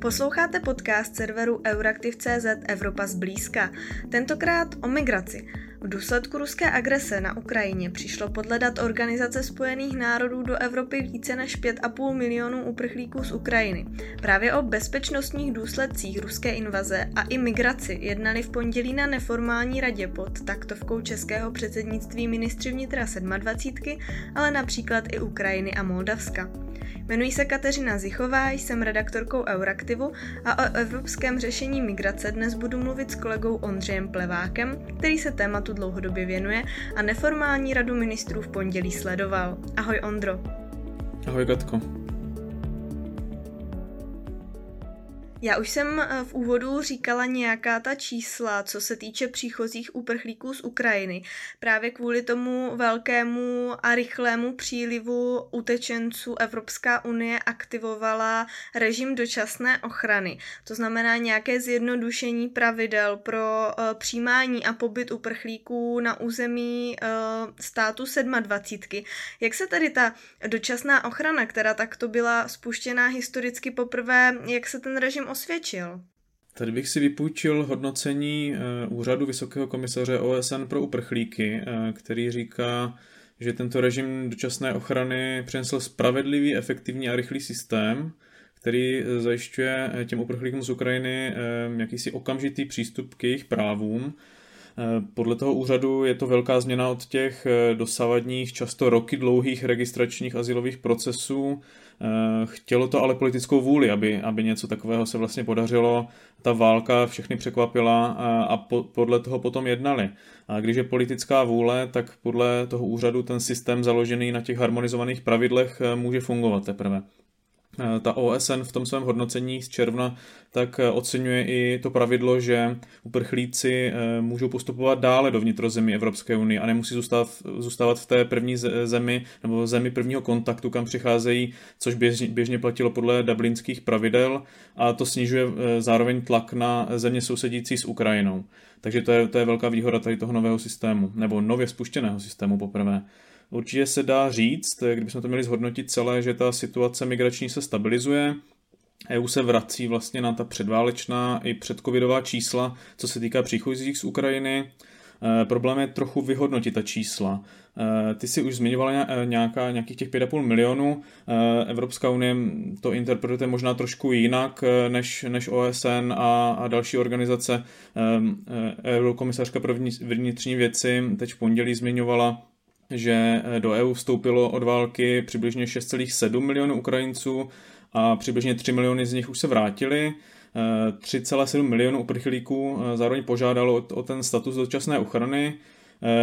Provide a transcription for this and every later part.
Posloucháte podcast serveru Euraktiv.cz Evropa zblízka. Tentokrát o migraci. V důsledku ruské agrese na Ukrajině přišlo podle dat Organizace spojených národů do Evropy více než 5,5 milionů uprchlíků z Ukrajiny. Právě o bezpečnostních důsledcích ruské invaze a i migraci jednali v pondělí na neformální radě pod taktovkou českého předsednictví ministři vnitra 27, ale například i Ukrajiny a Moldavska. Jmenuji se Kateřina Zichová, jsem redaktorkou Euraktivu a o evropském řešení migrace dnes budu mluvit s kolegou Ondřejem Plevákem, který se tématu dlouhodobě věnuje a neformální radu ministrů v pondělí sledoval. Ahoj Ondro. Ahoj Katko. Já už jsem eh, v úvodu říkala nějaká ta čísla, co se týče příchozích uprchlíků z Ukrajiny. Právě kvůli tomu velkému a rychlému přílivu utečenců Evropská unie aktivovala režim dočasné ochrany. To znamená nějaké zjednodušení pravidel pro uh, přijímání a pobyt uprchlíků na území uh, státu 27. Jak se tedy ta dočasná ochrana, která takto byla spuštěná historicky poprvé, jak se ten režim osvědčil? Tady bych si vypůjčil hodnocení eh, úřadu Vysokého komisaře OSN pro uprchlíky, eh, který říká, že tento režim dočasné ochrany přinesl spravedlivý, efektivní a rychlý systém, který eh, zajišťuje těm uprchlíkům z Ukrajiny jakýsi okamžitý přístup k jejich právům. Podle toho úřadu je to velká změna od těch dosavadních, často roky dlouhých registračních asilových procesů, Eh, chtělo to ale politickou vůli, aby, aby něco takového se vlastně podařilo. Ta válka všechny překvapila a, a po, podle toho potom jednali. A když je politická vůle, tak podle toho úřadu ten systém založený na těch harmonizovaných pravidlech eh, může fungovat teprve. Eh, ta OSN v tom svém hodnocení z června tak eh, oceňuje i to pravidlo, že uprchlíci eh, můžou postupovat dále do vnitrozemí Evropské unie a nemusí zůstat, zůstávat v té první zemi nebo zemi prvního kontaktu, kam přicházejí, což běžně, běžně platilo podle dublinských pravidel a to snižuje zároveň tlak na země sousedící s Ukrajinou. Takže to je, to je velká výhoda tady toho nového systému, nebo nově spuštěného systému poprvé. Určitě se dá říct, kdybychom to měli zhodnotit celé, že ta situace migrační se stabilizuje, EU se vrací vlastně na ta předválečná i předcovidová čísla, co se týká příchozích z Ukrajiny. E, problém je trochu vyhodnotit ta čísla. E, ty si už zmiňovala e, nějaká, nějakých těch 5,5 milionů. Evropská unie to interpretuje možná trošku jinak než, než OSN a, a další organizace. Eurokomisařka pro vnitřní věci teď v pondělí zmiňovala, že eh, do EU vstoupilo od války přibližně 6,7 milionů Ukrajinců a přibližně 3 miliony z nich už se vrátili. 3,7 eh, milionů uprchlíků eh, zároveň požádalo o ten status dočasné ochrany.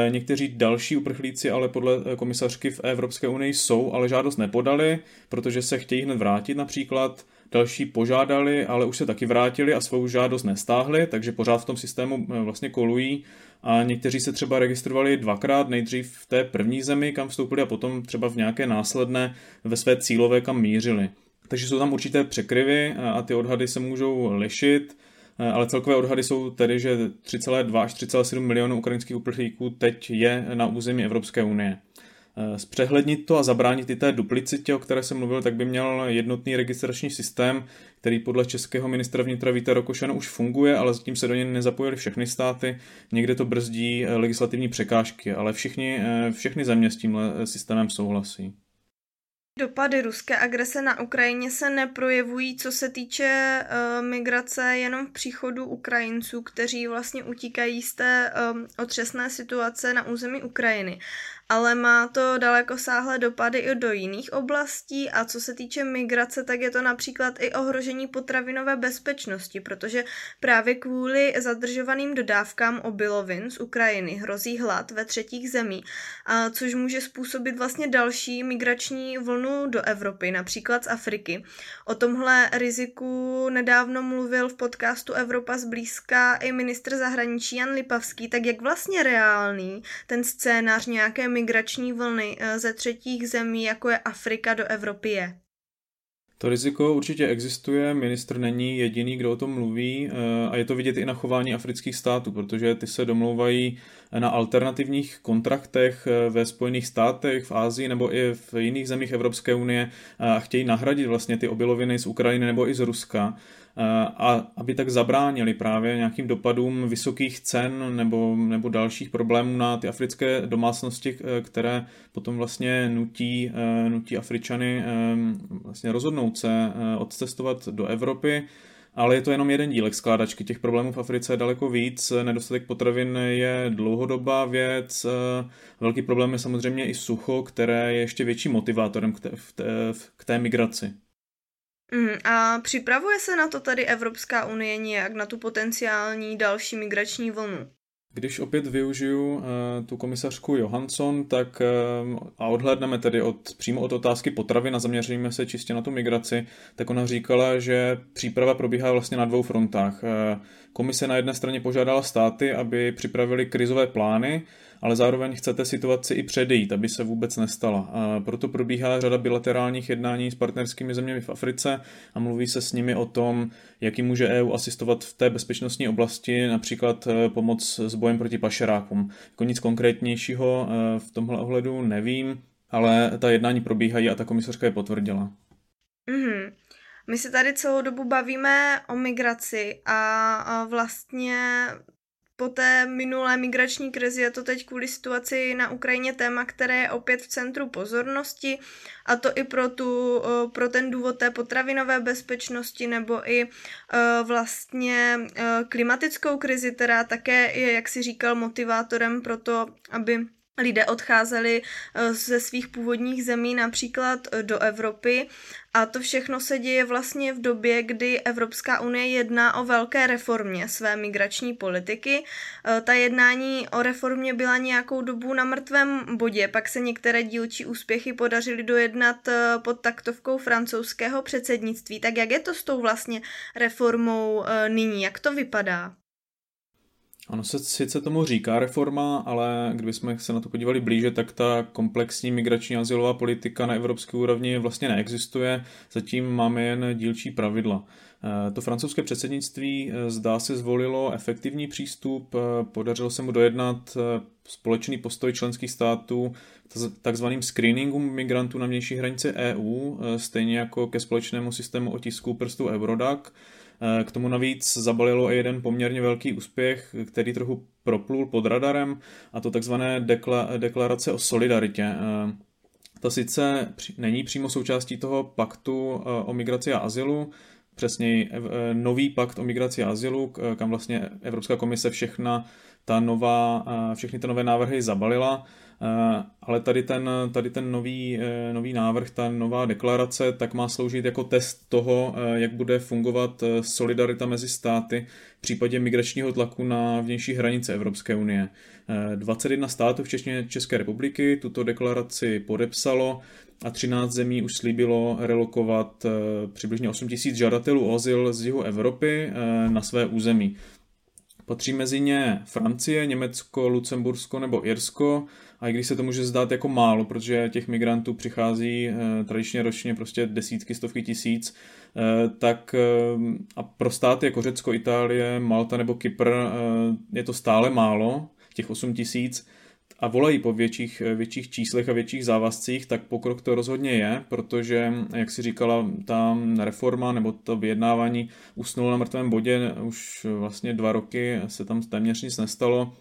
Někteří další uprchlíci ale podle komisařky v Evropské unii jsou, ale žádost nepodali, protože se chtějí hned vrátit například. Další požádali, ale už se taky vrátili a svou žádost nestáhli, takže pořád v tom systému vlastně kolují a někteří se třeba registrovali dvakrát, nejdřív v té první zemi, kam vstoupili a potom třeba v nějaké následné ve své cílové, kam mířili. Takže jsou tam určité překryvy a ty odhady se můžou lišit, ale celkové odhady jsou tedy, že 3,2 až 3,7 milionů ukrajinských uprchlíků teď je na území Evropské unie. Eh, zpřehlednit to a zabránit i té duplicitě, o které jsem mluvil, tak by měl jednotný registrační systém, který podle českého ministra vnitra Víta Rokošana už funguje, ale zatím se do něj nezapojily všechny státy. Někde to brzdí eh, legislativní překážky, ale všichni, eh, všechny země s tímhle systémem souhlasí. Dopady ruské agrese na Ukrajině se neprojevují, co se týče uh, migrace, jenom v příchodu Ukrajinců, kteří vlastně utíkají z té um, otřesné situace na území Ukrajiny ale má to daleko sáhlé dopady i do jiných oblastí a co se týče migrace, tak je to například i ohrožení potravinové bezpečnosti, protože právě kvůli zadržovaným dodávkám obilovin z Ukrajiny hrozí hlad ve třetích zemí, a což může způsobit vlastně další migrační vlnu do Evropy, například z Afriky. O tomhle riziku nedávno mluvil v podcastu Evropa zblízka i ministr zahraničí Jan Lipavský, tak jak vlastně reálný ten scénář nějaké migrační vlny eh, ze třetích zemí, jako je Afrika, do Evropy je? To riziko určitě existuje, ministr není jediný, kdo o tom mluví eh, a je to vidět i na chování afrických států, protože ty se domlouvají na alternativních kontraktech eh, ve Spojených státech, v Ázii nebo i v jiných zemích Evropské unie a chtějí nahradit vlastně ty obiloviny z Ukrajiny nebo i z Ruska a aby tak zabránili právě nějakým dopadům vysokých cen nebo, nebo dalších problémů na ty africké domácnosti, eh, které potom vlastně nutí, eh, nutí Afričany eh, vlastně rozhodnout se odcestovat do Evropy, ale je to jenom jeden dílek skládačky. Těch problémů v Africe je daleko víc. Nedostatek potravin je dlouhodobá věc. Velký problém je samozřejmě i sucho, které je ještě větší motivátorem k té, k té migraci. Mm, a připravuje se na to tady Evropská unie nějak, na tu potenciální další migrační vlnu? Když opět využiju uh, tu komisařku Johansson, tak uh, a odhledneme tedy od, přímo od otázky potravy a zaměříme se čistě na tu migraci, tak ona říkala, že příprava probíhá vlastně na dvou frontách. Uh, komise na jedné straně požádala státy, aby připravili krizové plány, ale zároveň chcete situaci i předejít, aby se vůbec nestala. A proto probíhá řada bilaterálních jednání s partnerskými zeměmi v Africe a mluví se s nimi o tom, jaký může EU asistovat v té bezpečnostní oblasti, například eh, pomoc s bojem proti pašerákům. Jako nic konkrétnějšího eh, v tomhle ohledu nevím, ale ta jednání probíhají a ta komisařka je potvrdila. Mm-hmm. My se tady celou dobu bavíme o migraci a vlastně po té minulé migrační krizi je to teď kvůli situaci na Ukrajině téma, které je opět v centru pozornosti a to i pro, tu, pro ten důvod té potravinové bezpečnosti nebo i vlastně klimatickou krizi, která také je, jak si říkal, motivátorem pro to, aby lidé odcházeli eh, ze svých původních zemí například eh, do Evropy a to všechno se děje vlastně v době, kdy Evropská unie jedná o velké reformě své migrační politiky. Eh, ta jednání o reformě byla nějakou dobu na mrtvém bodě, pak se některé dílčí úspěchy podařily dojednat pod taktovkou francouzského předsednictví. Tak jak je to s tou vlastně reformou nyní? Jak to vypadá? Ono se sice tomu říká reforma, ale kdybychom se na to podívali blíže, tak ta komplexní migrační azylová politika na evropské úrovni vlastně neexistuje. Zatím máme jen dílčí pravidla. Eh, to francouzské předsednictví eh, zdá se zvolilo efektivní přístup, eh, podařilo se mu dojednat společný postoj členských států takzvaným screeningům migrantů na vnější hranici EU, stejně jako ke společnému systému otisků prstů Eurodac. Eh, k tomu navíc zabalilo i jeden poměrně velký úspěch, který trochu proplul pod radarem, a to takzvané dekla- deklarace o solidaritě. Eh, to sice není přímo součástí toho paktu eh, o migraci a azylu, přesněji nový pakt o migraci a azylu, kam vlastně Evropská komise všechna ta nová, všechny ty nové návrhy zabalila, Eh, ale tady ten, tady ten nový, eh, nový návrh, ta nová deklarace, tak má sloužit jako test toho, eh, jak bude fungovat solidarita mezi státy v případě migračního tlaku na vnější hranice Evropské unie. 21 států, včetně České republiky, tuto deklaraci podepsalo a 13 zemí už slíbilo relokovat přibližně 8 000 žadatelů o azyl z jihu Evropy na své území. Patří mezi ně Francie, Německo, Lucembursko nebo Irsko, a i když se to může zdát jako málo, protože těch migrantů přichází eh, tradičně ročně prostě desítky, stovky tisíc, eh, tak eh, a pro státy jako Řecko, Itálie, Malta nebo Kypr je to stále málo, těch 8 tisíc, a volají po větších, větších číslech a větších závazcích, tak pokrok to rozhodně je, protože, jak si říkala, ta reforma nebo to vyjednávání usnulo na mrtvém bodě, už vlastně dva roky se tam téměř nic nestalo,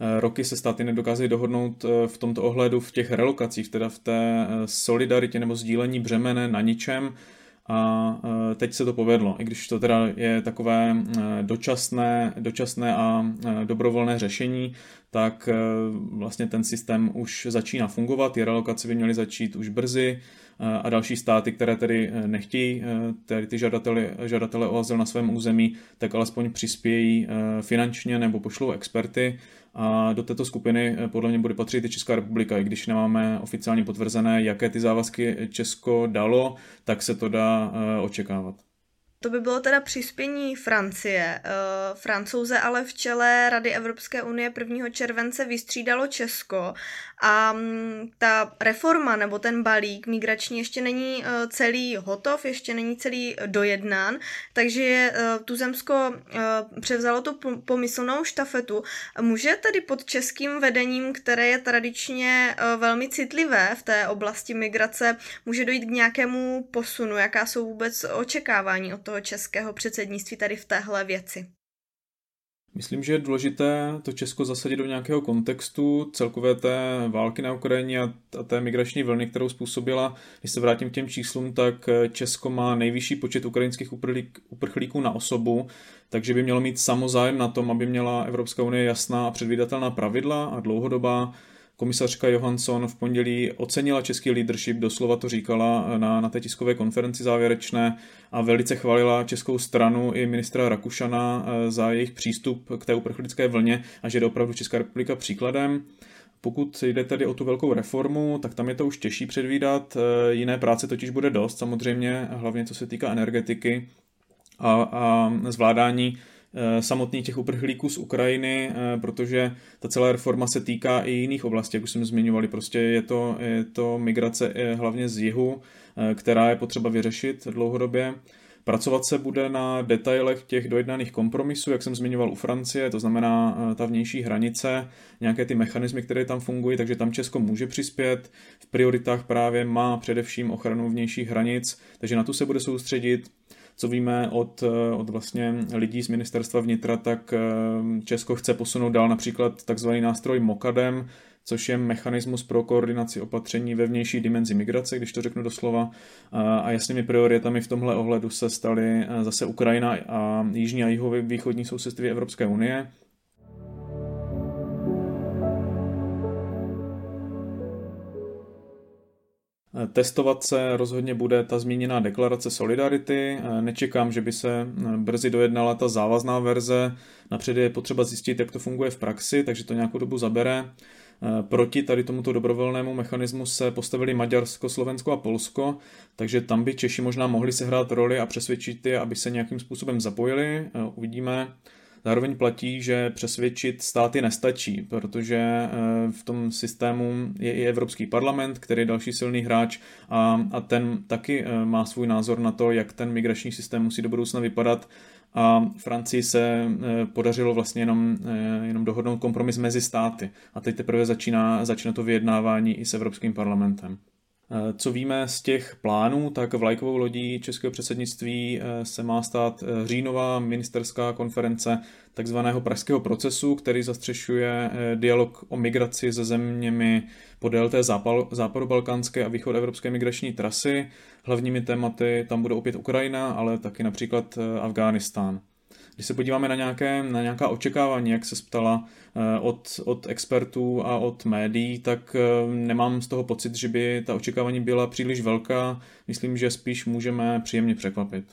Eh, roky se státy nedokázaly dohodnout eh, v tomto ohledu v těch relokacích, teda v té eh, solidaritě nebo sdílení břemene na ničem a teď se to povedlo, i když to teda je takové dočasné, dočasné a dobrovolné řešení, tak vlastně ten systém už začíná fungovat, ty relokace by měly začít už brzy a další státy, které tedy nechtějí tedy ty žadatele, žadatele o azyl na svém území, tak alespoň přispějí finančně nebo pošlou experty a do této skupiny eh, podle mě bude patřit i Česká republika, i když nemáme oficiálně potvrzené, jaké ty závazky Česko dalo, tak se to dá eh, očekávat. To by bylo teda přispění Francie. Francouze ale v čele Rady Evropské unie 1. července vystřídalo Česko a mm, ta reforma nebo ten balík migrační ještě není celý hotov, ještě není celý dojednán, takže Tuzemsko převzalo tu pomyslnou štafetu. Může tedy pod českým vedením, které je tradičně velmi citlivé v té oblasti migrace, může dojít k nějakému posunu? Jaká jsou vůbec očekávání od toho českého předsednictví tady v téhle věci? Myslím, že je důležité to Česko zasadit do nějakého kontextu celkové té války na Ukrajině a té migrační vlny, kterou způsobila. Když se vrátím k těm číslům, tak Česko má nejvyšší počet ukrajinských uprchlíků na osobu, takže by mělo mít samozájem na tom, aby měla Evropská unie jasná a předvídatelná pravidla a dlouhodobá Komisařka Johansson v pondělí ocenila český leadership, doslova to říkala na, na té tiskové konferenci závěrečné a velice chválila českou stranu i ministra Rakušana eh, za jejich přístup k té uprchlické vlně a že je opravdu Česká republika příkladem. Pokud jde tedy o tu velkou reformu, tak tam je to už těžší předvídat. Eh, jiné práce totiž bude dost, samozřejmě, hlavně co se týká energetiky a, a zvládání samotných těch uprchlíků z Ukrajiny, eh, protože ta celá reforma se týká i jiných oblastí, jak už jsme zmiňovali. Prostě je to, je to migrace eh, hlavně z jihu, která je potřeba vyřešit dlouhodobě. Pracovat se bude na detailech těch dojednaných kompromisů, jak jsem zmiňoval u Francie, to znamená ta vnější hranice, nějaké ty mechanismy, které tam fungují, takže tam Česko může přispět. V prioritách právě má především ochranu vnějších hranic, takže na tu se bude soustředit co víme od, eh, od vlastně lidí z ministerstva vnitra, tak eh, Česko chce posunout dál například takzvaný nástroj MOKADEM, což je mechanismus pro koordinaci opatření ve vnější dimenzi migrace, když to řeknu doslova. A jasnými prioritami v tomhle ohledu se staly eh, zase Ukrajina a jižní a jihovýchodní sousedství Evropské unie. Testovat se rozhodně bude ta zmíněná deklarace Solidarity. Nečekám, že by se brzy dojednala ta závazná verze. Napřed je potřeba zjistit, jak to funguje v praxi, takže to nějakou dobu zabere. Proti tady tomuto dobrovolnému mechanismu se postavili Maďarsko, Slovensko a Polsko, takže tam by Češi možná mohli sehrát roli a přesvědčit je, aby se nějakým způsobem zapojili. Uvidíme. Zároveň platí, že přesvědčit státy nestačí, protože eh, v tom systému je i Evropský parlament, který je další silný hráč a, a ten taky eh, má svůj názor na to, jak ten migrační systém musí do budoucna vypadat a Francii se eh, podařilo vlastně jenom, jenom dohodnout kompromis mezi státy. A teď teprve začíná, začíná to vyjednávání i s Evropským parlamentem. Eh, co víme z těch plánů, tak vlajkovou lodí českého předsednictví eh, se má stát eh, říjnová ministerská konference takzvaného pražského procesu, který zastřešuje dialog o migraci se zeměmi podél té západobalkánské a východoevropské migrační trasy. Hlavními tématy tam bude opět Ukrajina, ale taky například Afghánistán. Když se podíváme na, nějaké, na nějaká očekávání, jak se ptala eh, od, od expertů a od médií, tak eh, nemám z toho pocit, že by ta očekávání byla příliš velká. Myslím, že spíš můžeme příjemně překvapit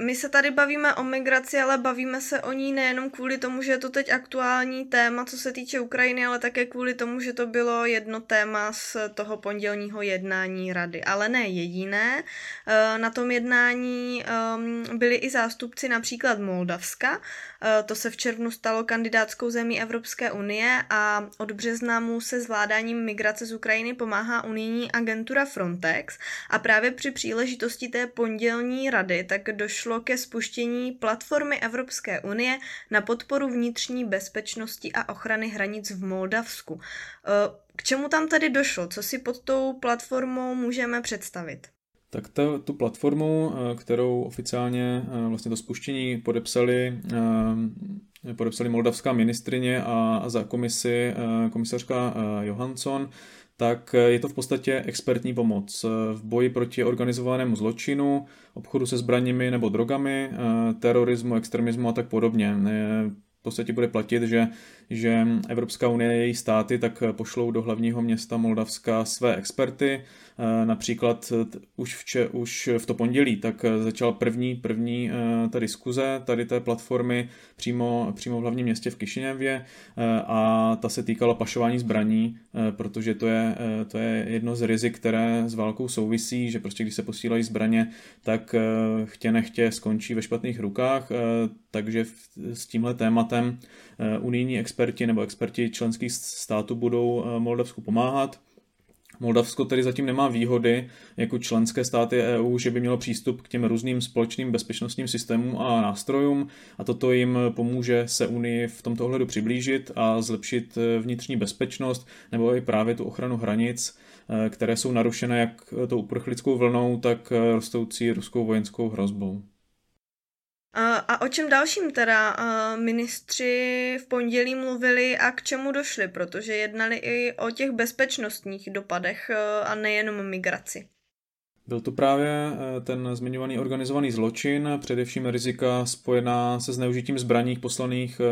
my se tady bavíme o migraci, ale bavíme se o ní nejenom kvůli tomu, že je to teď aktuální téma, co se týče Ukrajiny, ale také kvůli tomu, že to bylo jedno téma z toho pondělního jednání rady. Ale ne jediné. Eh, na tom jednání ehm, byli i zástupci například Moldavska. Eh, to se v červnu stalo kandidátskou zemí Evropské unie a od března mu se zvládáním migrace z Ukrajiny pomáhá unijní agentura Frontex. A právě při příležitosti té pondělní rady tak došlo došlo ke spuštění platformy Evropské unie na podporu vnitřní bezpečnosti a ochrany hranic v Moldavsku. E, k čemu tam tedy došlo? Co si pod tou platformou můžeme představit? Tak to, tu platformu, e, kterou oficiálně e, vlastně to spuštění podepsali, podepsali moldavská ministrině a za komisi komisařka Johansson, tak je to v podstatě expertní pomoc v boji proti organizovanému zločinu, obchodu se zbraněmi nebo drogami, eh, terorismu, extremismu a tak podobně. V podstatě bude platit, že, že Evropská unie a její státy tak pošlou do hlavního města Moldavska své experty, Například už v, če, už v to pondělí tak začala první, první ta diskuze tady té platformy přímo, přímo v hlavním městě v Kišiněvě. A ta se týkala pašování zbraní, protože to je, to je jedno z rizik, které s válkou souvisí, že prostě když se posílají zbraně, tak chtě nechtě skončí ve špatných rukách, takže s tímhle tématem unijní experti nebo experti členských států budou Moldavsku pomáhat. Moldavsko tedy zatím nemá výhody jako členské státy EU, že by mělo přístup k těm různým společným bezpečnostním systémům a nástrojům a toto jim pomůže se Unii v tomto ohledu přiblížit a zlepšit vnitřní bezpečnost nebo i právě tu ochranu hranic, které jsou narušené jak tou uprchlickou vlnou, tak rostoucí ruskou vojenskou hrozbou. A o čem dalším teda ministři v pondělí mluvili a k čemu došli, protože jednali i o těch bezpečnostních dopadech a nejenom migraci. Byl to právě e, ten zmiňovaný organizovaný zločin, především rizika spojená se zneužitím zbraní poslaných e,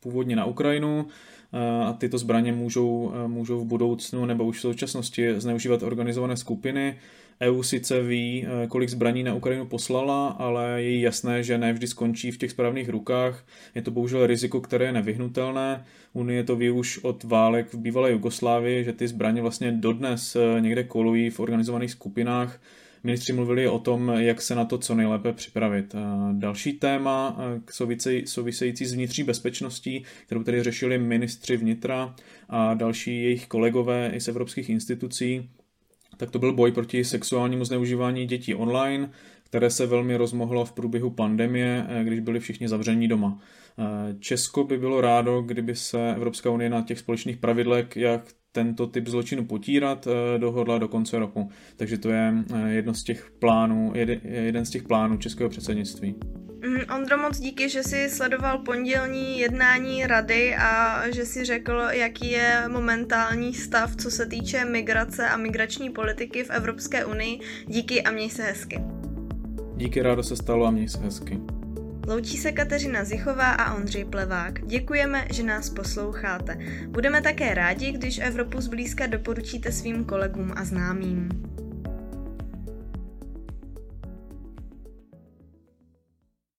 původně na Ukrajinu. E, a tyto zbraně můžou, můžou v budoucnu nebo už v současnosti zneužívat organizované skupiny, EU sice ví, eh, kolik zbraní na Ukrajinu poslala, ale je jasné, že ne vždy skončí v těch správných rukách. Je to bohužel riziko, které je nevyhnutelné. Unie to ví už od válek v bývalé Jugoslávii, že ty zbraně vlastně dodnes eh, někde kolují v organizovaných skupinách. Ministři mluvili o tom, jak se na to co nejlépe připravit. Další téma eh, související s vnitřní bezpečností, kterou tedy řešili ministři vnitra a další jejich kolegové i z evropských institucí, tak to byl boj proti sexuálnímu zneužívání dětí online, které se velmi rozmohlo v průběhu pandemie, eh, když byli všichni zavření doma. Eh, Česko by bylo rádo, kdyby se Evropská unie na těch společných pravidlech, jak tento typ zločinu potírat, eh, dohodla do konce roku. Takže to je jedno z těch plánů, jeden z těch plánů českého předsednictví. Mm, Ondro, moc díky, že jsi sledoval pondělní jednání rady a že si řekl, jaký je momentální stav, co se týče migrace a migrační politiky v Evropské unii. Díky a měj se hezky. Díky, rádo se stalo a měj se hezky. Loučí se Kateřina Zichová a Ondřej Plevák. Děkujeme, že nás posloucháte. Budeme také rádi, když Evropu zblízka doporučíte svým kolegům a známým.